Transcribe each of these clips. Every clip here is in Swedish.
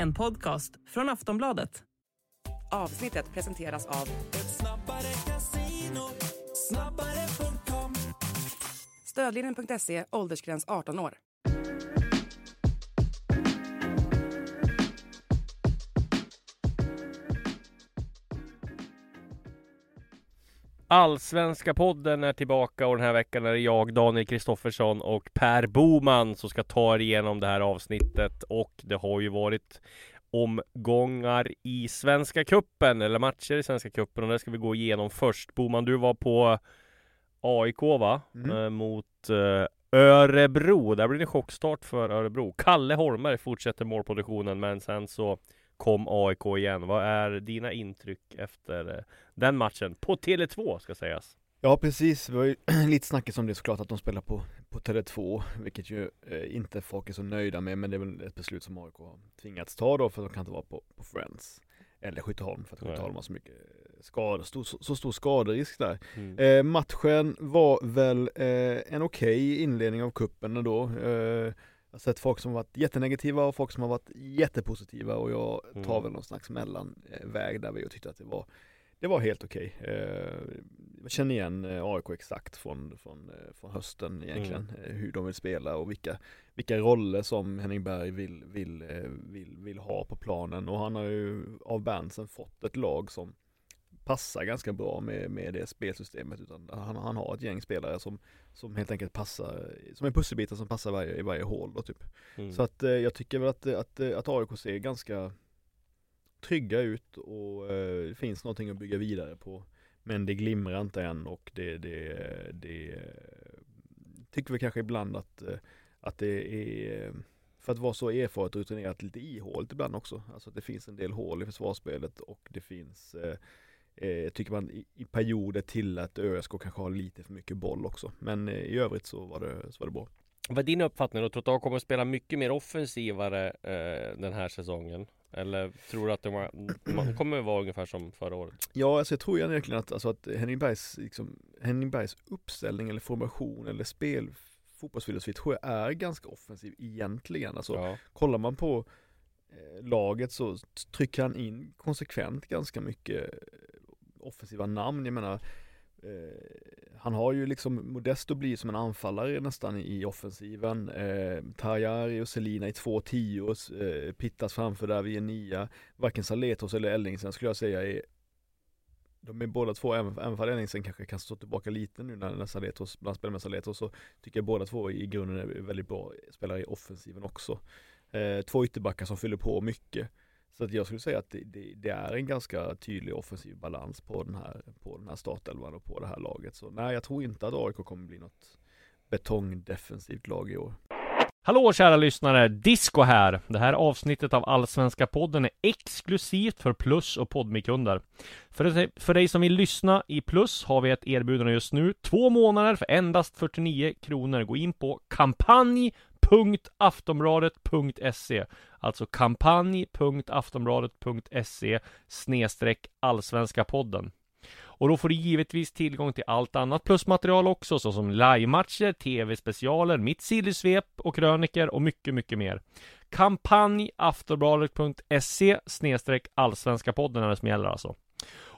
En podcast från Aftonbladet. Avsnittet presenteras av Snabbare.com Stödlinjen.se, åldersgräns 18 år. Allsvenska podden är tillbaka och den här veckan är det jag, Daniel Kristoffersson och Per Boman som ska ta er igenom det här avsnittet och det har ju varit omgångar i Svenska Kuppen eller matcher i Svenska Kuppen och det ska vi gå igenom först. Boman, du var på AIK va? Mm. Eh, mot eh, Örebro. Där blir det chockstart för Örebro. Kalle Holmberg fortsätter målproduktionen men sen så kom AIK igen. Vad är dina intryck efter eh, den matchen? På Tele2 ska sägas. Ja precis, det var ju lite snackis om det såklart att de spelar på, på Tele2 Vilket ju eh, inte folk är så nöjda med men det är väl ett beslut som AIK har tvingats ta då för att de kan inte vara på, på Friends Eller Skytteholm för att. Skytteholm har så mycket skador, stor, så, så stor skaderisk där Mm. eh, Matchen var väl eh, en okej inledning av kuppen ändå eh, Jag har sett folk som har varit jättenegativa och folk som har varit jättepositiva och jag tar Mm. väl någon slags mellanväg där vi tyckte att det var det var helt okej. Eh, jag känner igen eh, AIK exakt från, från, eh, från hösten egentligen. Mm. Eh, hur de vill spela och vilka, vilka roller som Henning Berg vill, vill, eh, vill, vill ha på planen. Och han har ju av Berntsen fått ett lag som passar ganska bra med, med det spelsystemet. Utan han, han har ett gäng spelare som, som helt enkelt passar, som är pusselbitar som passar varje, i varje hål då typ. Mm. Så att eh, jag tycker väl att, att, att AIK ser ganska trygga ut och eh, det finns någonting att bygga vidare på. Men det glimrar inte än och det, det, det eh, tycker vi kanske ibland att, eh, att det är eh, för att vara så erfaret och rutinerat lite ihåligt ibland också. Alltså att det finns en del hål i försvarsspelet och det finns eh, eh, tycker man i, i perioder till att ÖSK kanske har lite för mycket boll också. Men eh, i övrigt så var det, så var det bra. Vad är din uppfattning då? Tror du att de kommer att spela mycket mer offensivare eh, den här säsongen? Eller tror du att de, var, de kommer att vara ungefär som förra året? Ja, alltså jag tror egentligen att, alltså att Henning, Bergs, liksom, Henning Bergs uppställning eller formation eller spel, fotbollsfilosofi tror jag är ganska offensiv egentligen. Alltså ja. kollar man på eh, laget så trycker han in konsekvent ganska mycket offensiva namn. Jag menar, eh, han har ju liksom Modesto blir som en anfallare nästan i offensiven. Eh, Tarjari och Selina i två tios, eh, Pittas framför där vid en nia. Varken Saletos eller Ellingsen skulle jag säga är de är båda två, även, även om Ellingsen kanske kan stå tillbaka lite nu när, när Saletos, bland spelar med Saletos så tycker jag båda två i grunden är väldigt bra spelare i offensiven också. Eh, två ytterbackar som fyller på mycket. Så att jag skulle säga att det, det, det är en ganska tydlig offensiv balans på den här, på den här startelvan och på det här laget. Så nej, jag tror inte att AIK kommer bli något betongdefensivt lag i år. Hallå kära lyssnare! Disco här! Det här avsnittet av Allsvenska podden är exklusivt för Plus och Podmikunder. För, dig- för dig som vill lyssna i Plus har vi ett erbjudande just nu. Två månader för endast 49 kronor. Gå in på kampanj kampanj.aftonbladet.se Alltså kampanj.aftonbladet.se snedstreck Allsvenska podden. Och då får du givetvis tillgång till allt annat plusmaterial också, såsom livematcher, tv-specialer, mitt sillysvep och kröniker och mycket, mycket mer. Kampanj aftonbladet.se snedstreck allsvenska podden är det som gäller alltså.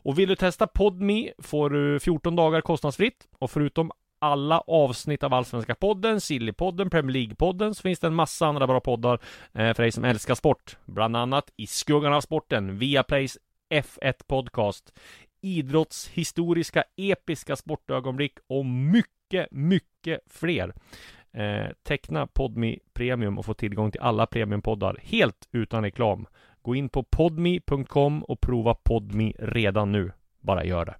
Och vill du testa Podme får du 14 dagar kostnadsfritt och förutom alla avsnitt av Allsvenska podden, Sillypodden, Premier League-podden så finns det en massa andra bra poddar eh, för dig som älskar sport. Bland annat I skuggan av sporten, Viaplays F1 Podcast, idrottshistoriska episka sportögonblick och mycket, mycket fler. Eh, teckna Podmi Premium och få tillgång till alla premiumpoddar helt utan reklam. Gå in på podmi.com och prova Podmi redan nu. Bara gör det.